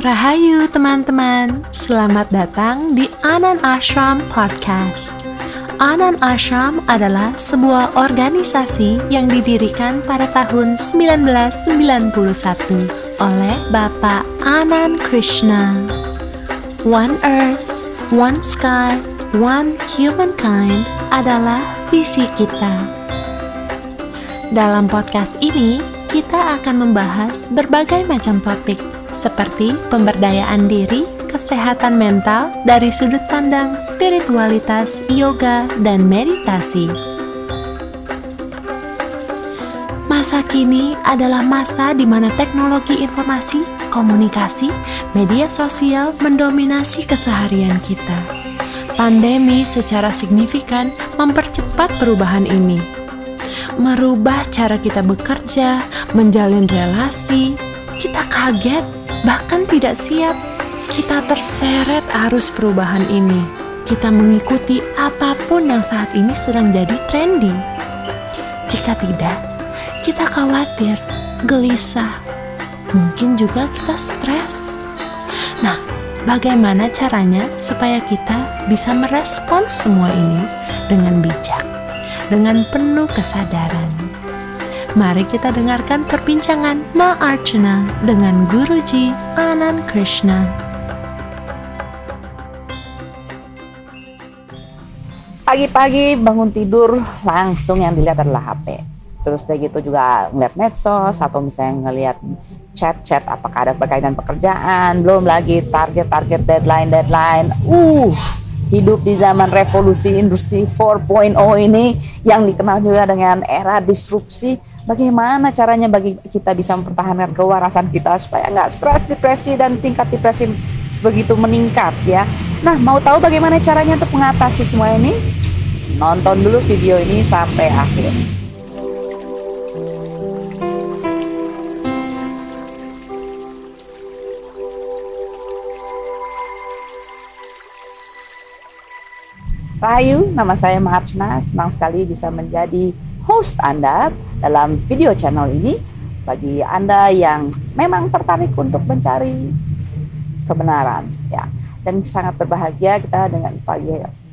Rahayu teman-teman, selamat datang di Anan Ashram Podcast. Anan Ashram adalah sebuah organisasi yang didirikan pada tahun 1991 oleh Bapak Anand Krishna. One Earth, One Sky, One Humankind adalah visi kita. Dalam podcast ini, kita akan membahas berbagai macam topik seperti pemberdayaan diri, kesehatan mental dari sudut pandang spiritualitas, yoga, dan meditasi. Masa kini adalah masa di mana teknologi informasi, komunikasi, media sosial mendominasi keseharian kita. Pandemi secara signifikan mempercepat perubahan ini. Merubah cara kita bekerja, menjalin relasi, kita kaget bahkan tidak siap. Kita terseret arus perubahan ini. Kita mengikuti apa pun yang saat ini sedang jadi trendy. Jika tidak, kita khawatir, gelisah, mungkin juga kita stres. Nah, bagaimana caranya supaya kita bisa merespons semua ini dengan bijak, dengan penuh kesadaran? Mari kita dengarkan perbincangan Ma Archana dengan Guruji Anand Krishna. Pagi-pagi bangun tidur langsung yang dilihat adalah HP. Terus kayak gitu juga ngeliat medsos atau misalnya ngeliat chat-chat apakah ada berkaitan pekerjaan, belum lagi target-target deadline-deadline. Uh, hidup di zaman revolusi industri 4.0 ini yang dikenal juga dengan era disrupsi bagaimana caranya bagi kita bisa mempertahankan kewarasan kita supaya nggak stres, depresi dan tingkat depresi sebegitu meningkat ya. Nah, mau tahu bagaimana caranya untuk mengatasi semua ini? Nonton dulu video ini sampai akhir. Rahayu, nama saya Maharchna, senang sekali bisa menjadi host Anda dalam video channel ini bagi Anda yang memang tertarik untuk mencari kebenaran ya. Dan sangat berbahagia kita dengan pagi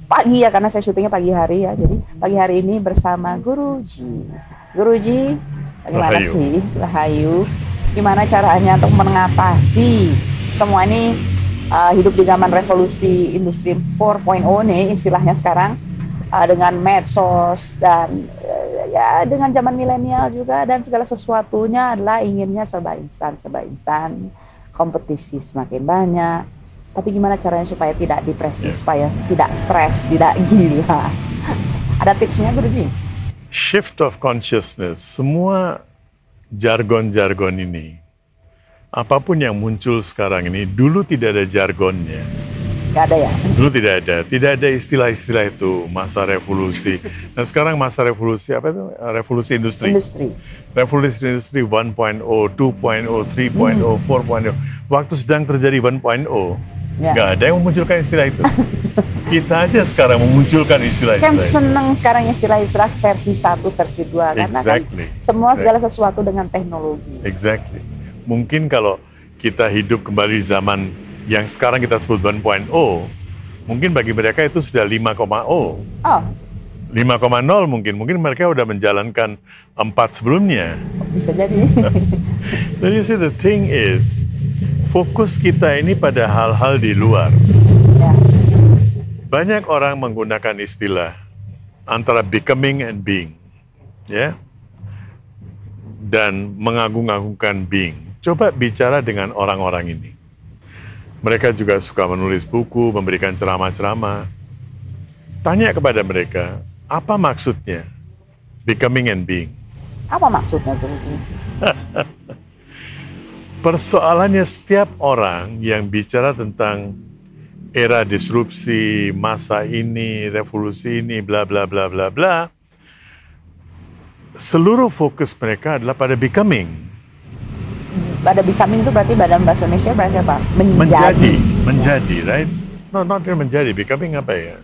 pagi ya karena saya syutingnya pagi hari ya. Jadi pagi hari ini bersama Guruji. Guruji, bagaimana Rahayu. sih Rahayu? Gimana caranya untuk mengatasi semua ini uh, hidup di zaman revolusi industri 4.0 nih istilahnya sekarang uh, dengan medsos dan ya dengan zaman milenial juga dan segala sesuatunya adalah inginnya serba instan, serba instan, kompetisi semakin banyak. Tapi gimana caranya supaya tidak depresi, supaya tidak stres, tidak gila? Ada tipsnya Guruji? Shift of consciousness, semua jargon-jargon ini, apa pun yang muncul sekarang ini, dulu tidak ada jargonnya Nggak ada ya? Dulu tidak ada, tidak ada istilah-istilah itu masa revolusi. Dan sekarang masa revolusi apa itu? Revolusi industri. Industri. Revolusi industri 1.0, 2.0, 3.0, hmm. 4.0. Waktu sedang terjadi 1.0, ya. nggak ada yang memunculkan istilah itu. Kita aja sekarang memunculkan istilah-istilah. Kan senang sekarang istilah-istilah versi 1, versi 2 karena exactly. kan semua segala sesuatu dengan teknologi. Exactly. Mungkin kalau kita hidup kembali di zaman yang sekarang kita sebut 1.0, mungkin bagi mereka itu sudah 5,0. Oh. 5,0 mungkin, mungkin mereka sudah menjalankan empat sebelumnya. Bisa jadi. Jadi you see the thing is, fokus kita ini pada hal-hal di luar. Ya. Banyak orang menggunakan istilah antara becoming and being, ya, dan mengagung-agungkan being. Coba bicara dengan orang-orang ini. Mereka juga suka menulis buku, memberikan ceramah-ceramah. Tanya kepada mereka, apa maksudnya becoming and being? Apa maksudnya? Persoalannya setiap orang yang bicara tentang era disrupsi, masa ini, revolusi ini, bla bla bla bla bla, seluruh fokus mereka adalah pada becoming pada becoming itu berarti badan bahasa Indonesia berarti apa? Menjadi. Menjadi, menjadi right? No, not menjadi. Becoming apa ya?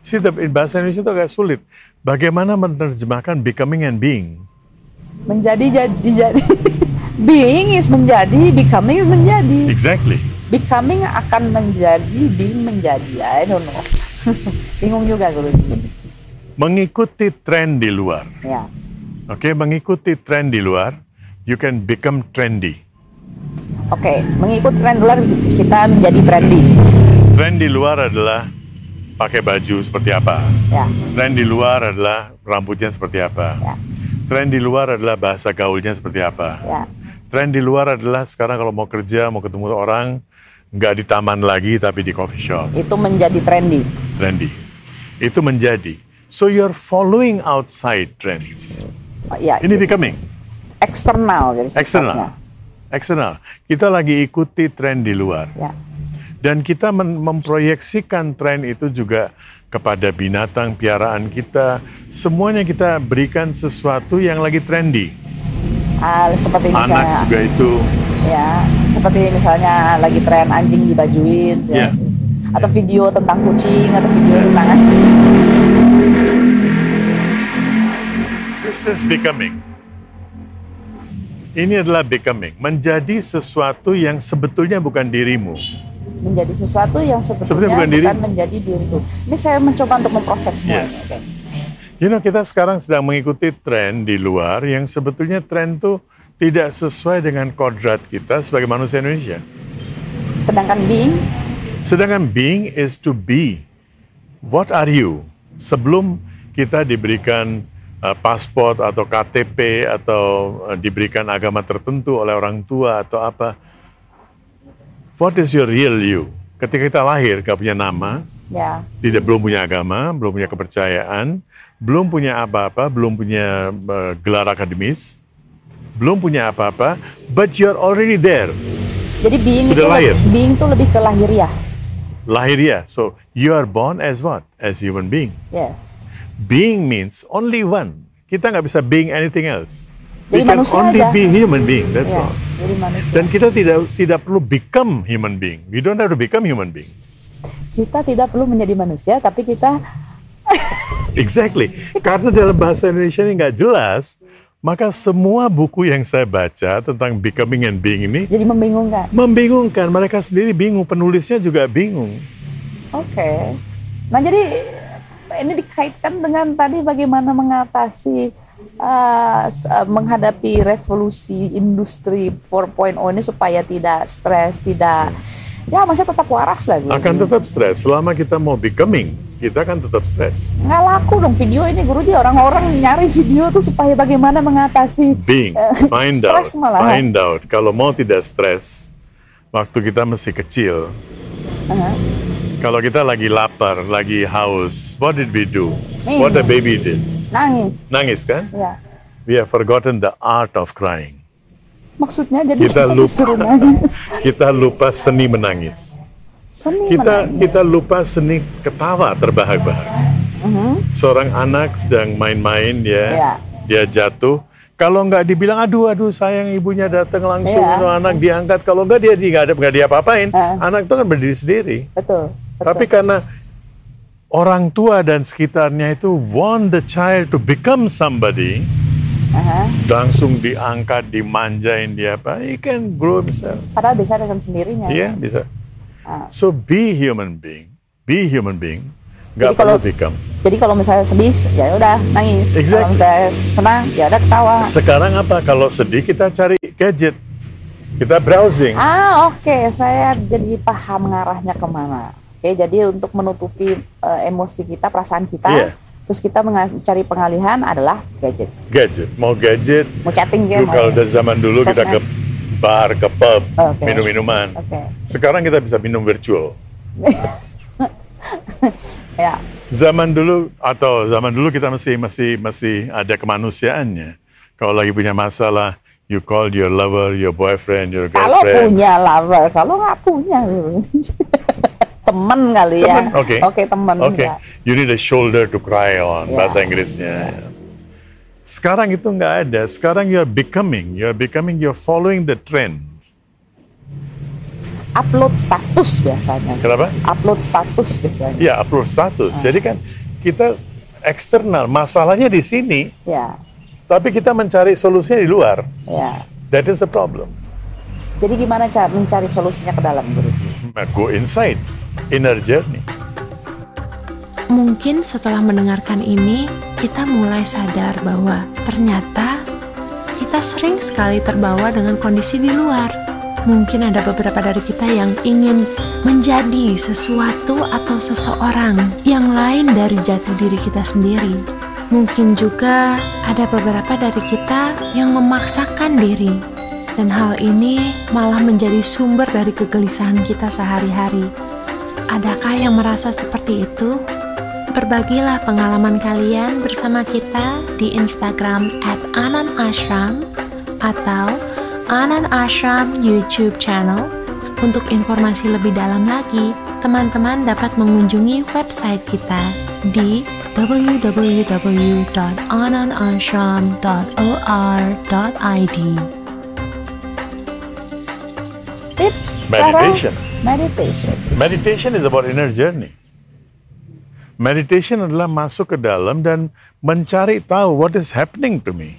Si bahasa Indonesia itu agak sulit. Bagaimana menerjemahkan becoming and being? Menjadi jadi jadi. being is menjadi, becoming is menjadi. Exactly. becoming akan menjadi being menjadi I don't know bingung juga guru mengikuti tren di luar ya oke okay, mengikuti tren di luar you can become trendy oke okay, mengikuti tren luar kita menjadi trendy tren di luar adalah pakai baju seperti apa ya. tren di luar adalah rambutnya seperti apa ya. tren di luar adalah bahasa gaulnya seperti apa ya. tren di luar adalah sekarang kalau mau kerja mau ketemu orang nggak di taman lagi tapi di coffee shop. Itu menjadi trendy. Trendy. Itu menjadi. So you're following outside trends. Oh, ya, Ini becoming. Eksternal jadi Eksternal. Eksternal. Kita lagi ikuti tren di luar. Ya. Dan kita memproyeksikan tren itu juga kepada binatang piaraan kita. Semuanya kita berikan sesuatu yang lagi trendy. Uh, seperti misalnya, anak juga itu ya seperti misalnya lagi tren anjing dibajuin ya. Yeah. atau video tentang kucing atau video tentang anjing this is becoming ini adalah becoming menjadi sesuatu yang sebetulnya bukan dirimu menjadi sesuatu yang sebetulnya, sebetulnya bukan, bukan diri. menjadi diriku ini saya mencoba untuk memproses semuanya yeah. You know, kita sekarang sedang mengikuti tren di luar yang sebetulnya tren tuh tidak sesuai dengan kodrat kita sebagai manusia Indonesia. Sedangkan being? Sedangkan being is to be. What are you? Sebelum kita diberikan uh, paspor atau KTP atau uh, diberikan agama tertentu oleh orang tua atau apa. What is your real you? Ketika kita lahir, gak punya nama, ya. tidak belum punya agama, belum punya kepercayaan, belum punya apa-apa, belum punya uh, gelar akademis, belum punya apa-apa, but you're already there. Jadi being Sudah itu lahir. being itu lebih ke lahiriah. Lahiriah. So you are born as what? As human being. Yes. Being means only one. Kita nggak bisa being anything else. Jadi We can only aja. be human being. That's yeah, all. Jadi manusia. Dan kita tidak tidak perlu become human being. We don't have to become human being. Kita tidak perlu menjadi manusia, tapi kita exactly. Karena dalam bahasa Indonesia ini nggak jelas, maka semua buku yang saya baca tentang becoming and being ini jadi membingungkan. Membingungkan, mereka sendiri bingung, penulisnya juga bingung. Oke. Okay. Nah, jadi ini dikaitkan dengan tadi bagaimana mengatasi uh, menghadapi revolusi industri 4.0 ini supaya tidak stres, tidak ya masih tetap waras lah. Akan tetap stres selama kita mau becoming kita kan tetap stres. Nggak laku dong video ini guru dia orang-orang nyari video tuh supaya bagaimana mengatasi being uh, find out malah. find out kalau mau tidak stres waktu kita masih kecil. Uh-huh. Kalau kita lagi lapar, lagi haus, what did we do? Minum. What the baby did? Nangis. Nangis kan? Yeah. We have forgotten the art of crying. Maksudnya jadi kita lupa kita lupa seni menangis seni kita menangis. kita lupa seni ketawa terbahak-bahak. Uh-huh. Seorang anak sedang main-main ya, yeah. dia jatuh. Kalau nggak dibilang aduh aduh sayang ibunya datang langsung yeah. anak diangkat. Kalau nggak dia nggak ada nggak dia apa-apain. Uh. Anak itu kan berdiri sendiri. Betul. Tapi karena orang tua dan sekitarnya itu want the child to become somebody, uh-huh. langsung diangkat, dimanjain dia apa, he can grow himself. Padahal bisa dengan sendirinya. Iya, bisa. Ah. So be human being, be human being. Gak perlu become. Jadi kalau misalnya sedih, ya udah nangis. Exactly. Kalau misalnya senang, ya udah ketawa. Sekarang apa? Kalau sedih kita cari gadget, kita browsing. Ah oke, okay. saya jadi paham mengarahnya ke mana. Oke, okay, jadi untuk menutupi uh, emosi kita, perasaan kita, yeah. terus kita mencari pengalihan adalah gadget. Gadget, mau gadget. Mau chatting game. Kalau dari zaman dulu kita ke bar, ke pub, okay. minum minuman. Okay. Sekarang kita bisa minum virtual. ya. Zaman dulu atau zaman dulu kita masih masih masih ada kemanusiaannya. Kalau lagi punya masalah, you call your lover, your boyfriend, your girlfriend. Kalau punya lover, kalau nggak punya teman kali ya. Oke. Okay. Oke okay, teman. Oke. Okay. Ya. You need a shoulder to cry on yeah. bahasa Inggrisnya. Yeah. Sekarang itu nggak ada. Sekarang you're becoming, you're becoming, you're following the trend. Upload status biasanya. Kenapa? Upload status biasanya. Ya, upload status. Hmm. Jadi kan kita eksternal, masalahnya di sini. Ya. Tapi kita mencari solusinya di luar. Ya. That is the problem. Jadi gimana cara mencari solusinya ke dalam, Guru? go inside, inner journey. Mungkin setelah mendengarkan ini, kita mulai sadar bahwa ternyata kita sering sekali terbawa dengan kondisi di luar. Mungkin ada beberapa dari kita yang ingin menjadi sesuatu atau seseorang yang lain dari jati diri kita sendiri. Mungkin juga ada beberapa dari kita yang memaksakan diri, dan hal ini malah menjadi sumber dari kegelisahan kita sehari-hari. Adakah yang merasa seperti itu? Berbagilah pengalaman kalian bersama kita di Instagram at Anan Ashram atau Anan Ashram YouTube channel. Untuk informasi lebih dalam lagi, teman-teman dapat mengunjungi website kita di www.ananashram.or.id. Tips Meditation. Meditation. Meditation is about inner journey. Meditation adalah masuk ke dalam dan mencari tahu what is happening to me.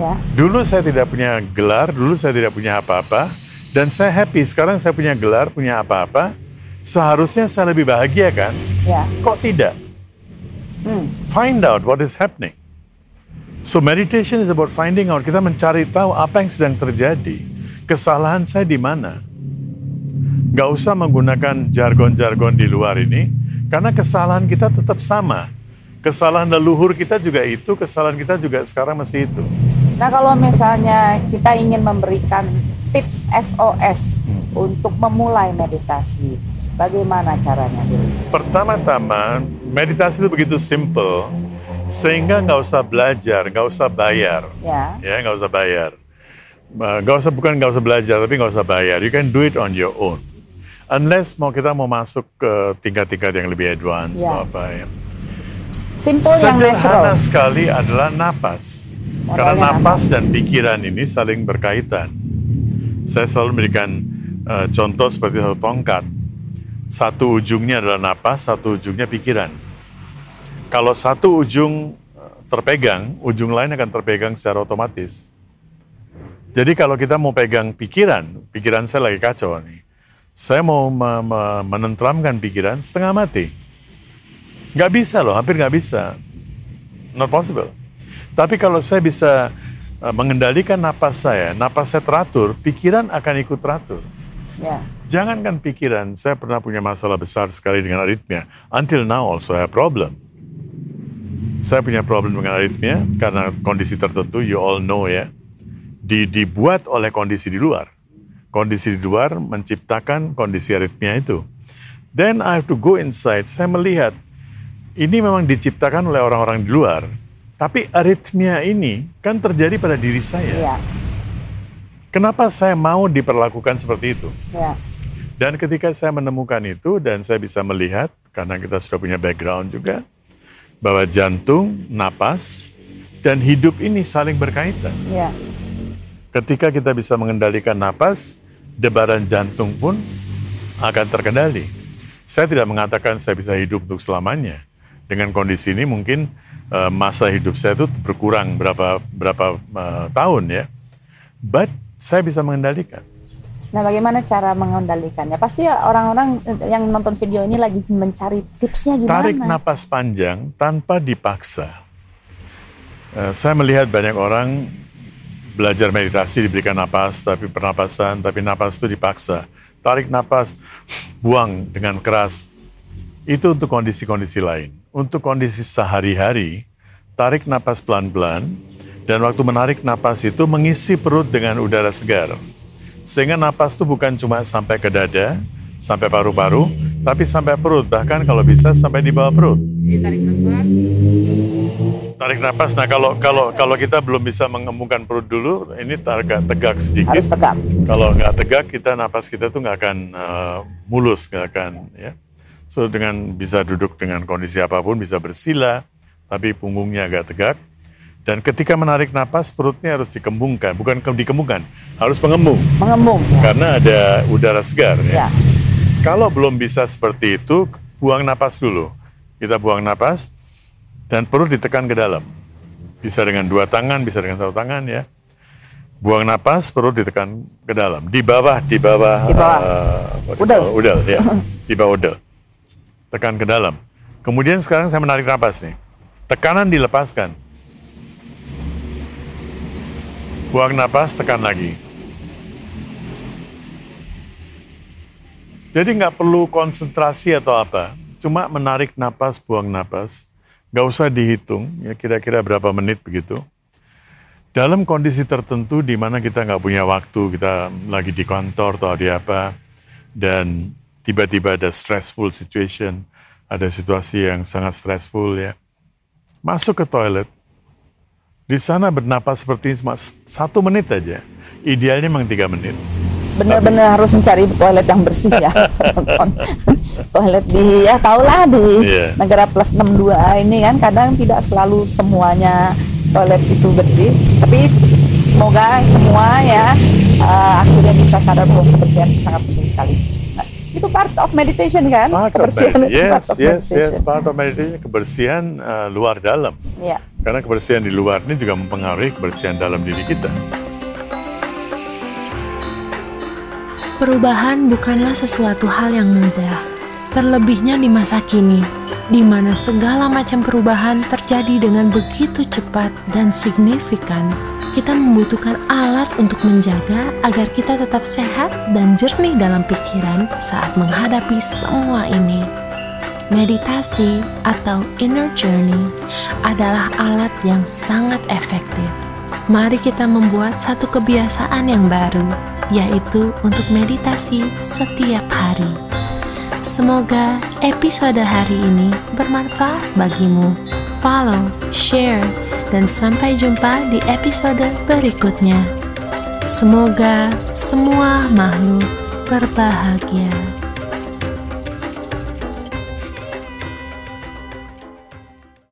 Ya. Dulu saya tidak punya gelar, dulu saya tidak punya apa-apa, dan saya happy. Sekarang saya punya gelar, punya apa-apa. Seharusnya saya lebih bahagia kan? Ya. Kok tidak? Hmm. Find out what is happening. So meditation is about finding out. Kita mencari tahu apa yang sedang terjadi. Kesalahan saya di mana? Gak usah menggunakan jargon-jargon di luar ini, karena kesalahan kita tetap sama. Kesalahan leluhur kita juga itu, kesalahan kita juga sekarang masih itu. Nah kalau misalnya kita ingin memberikan tips SOS untuk memulai meditasi, bagaimana caranya? Pertama-tama, meditasi itu begitu simple, sehingga nggak usah belajar, nggak usah bayar. Ya. Ya, nggak usah bayar. Nggak usah, bukan nggak usah belajar, tapi nggak usah bayar. You can do it on your own. Unless mau kita mau masuk ke tingkat-tingkat yang lebih advance Ya. atau apa ya. Simple yang natural. Sederhana sekali adalah napas. Karena Modalnya napas dan pikiran ini saling berkaitan. Saya selalu memberikan eh, contoh seperti satu tongkat. Satu ujungnya adalah napas, satu ujungnya pikiran. Kalau satu ujung eh, terpegang, ujung lain akan terpegang secara otomatis. Jadi kalau kita mau pegang pikiran, pikiran saya lagi kacau nih. Saya mau me- me- menentramkan pikiran setengah mati. Nggak bisa loh, hampir nggak bisa. Not possible. Tapi kalau saya bisa uh, mengendalikan napas saya, napas saya teratur, pikiran akan ikut teratur. Ya. Jangankan pikiran, saya pernah punya masalah besar sekali dengan aritmia. Until now also I have problem. Saya punya problem dengan aritmia karena kondisi tertentu, you all know ya, di, dibuat oleh kondisi di luar. Kondisi di luar menciptakan kondisi aritmia itu. Then I have to go inside, saya melihat ini memang diciptakan oleh orang-orang di luar. Tapi aritmia ini kan terjadi pada diri saya. Ya. Kenapa saya mau diperlakukan seperti itu? Ya. Dan ketika saya menemukan itu dan saya bisa melihat, karena kita sudah punya background juga, bahwa jantung, napas, dan hidup ini saling berkaitan. Ya. Ketika kita bisa mengendalikan napas, debaran jantung pun akan terkendali. Saya tidak mengatakan saya bisa hidup untuk selamanya. Dengan kondisi ini mungkin eh, masa hidup saya itu berkurang berapa berapa eh, tahun ya. But saya bisa mengendalikan. Nah, bagaimana cara mengendalikannya? Pasti orang-orang yang nonton video ini lagi mencari tipsnya gimana. Tarik napas panjang tanpa dipaksa. Eh, saya melihat banyak orang belajar meditasi diberikan napas, tapi pernapasan, tapi napas itu dipaksa. Tarik napas, buang dengan keras. Itu untuk kondisi-kondisi lain. Untuk kondisi sehari-hari, tarik napas pelan-pelan, dan waktu menarik napas itu mengisi perut dengan udara segar. Sehingga napas itu bukan cuma sampai ke dada, sampai paru-paru, tapi sampai perut, bahkan kalau bisa sampai di bawah perut. Tarik nafas. Tarik napas. Nah kalau kalau kalau kita belum bisa mengembungkan perut dulu, ini agak tegak sedikit. Harus tegak. Kalau nggak tegak, kita napas kita tuh nggak akan eh, mulus, nggak akan ya. So dengan bisa duduk dengan kondisi apa pun, bisa bersila, tapi punggungnya agak tegak. Dan ketika menarik napas, perutnya harus dikembungkan, bukan ke- dikembungkan, harus mengembung Mengembung. Ya. karena ada udara segar. ya. Ya. Kalau belum bisa seperti itu, buang napas dulu. Kita buang napas dan perut ditekan ke dalam. Bisa dengan dua tangan, bisa dengan satu tangan ya. Buang napas perlu ditekan ke dalam, di bawah, di bawah, di bawah. Uh, udel. udel, ya, di bawah udel. Tekan ke dalam. Kemudian sekarang saya menarik napas nih. Tekanan dilepaskan. Buang napas, tekan lagi. Jadi nggak perlu konsentrasi atau apa, cuma menarik napas, buang napas. Nggak usah dihitung, ya kira-kira berapa menit begitu. Dalam kondisi tertentu di mana kita nggak punya waktu, kita lagi di kantor atau di apa, dan tiba-tiba ada stressful situation, ada situasi yang sangat stressful ya, masuk ke toilet, di sana bernapas seperti ini cuma satu menit aja, idealnya memang tiga menit. Benar-benar harus mencari toilet yang bersih ya, toilet di ya tahulah di yeah. negara plus 62 ini kan kadang tidak selalu semuanya toilet itu bersih. Tapi semoga semua ya uh, akhirnya bisa sadar bahwa kebersihan sangat penting sekali. Nah, itu part of meditation kan? Part kebersihan of yes part of yes meditation. yes part of meditation kebersihan uh, luar dalam. Ya. karena kebersihan di luar ini juga mempengaruhi kebersihan dalam diri kita. Perubahan bukanlah sesuatu hal yang mudah terlebihnya di masa kini di mana segala macam perubahan terjadi dengan begitu cepat dan signifikan, kita membutuhkan alat untuk menjaga agar kita tetap sehat dan jernih dalam pikiran saat menghadapi semua ini. Meditasi atau inner journey adalah alat yang sangat efektif. Mari kita membuat satu kebiasaan yang baru, yaitu untuk meditasi setiap hari. Semoga episode hari ini bermanfaat bagimu. Follow, share, dan sampai jumpa di episode berikutnya. Semoga semua makhluk berbahagia.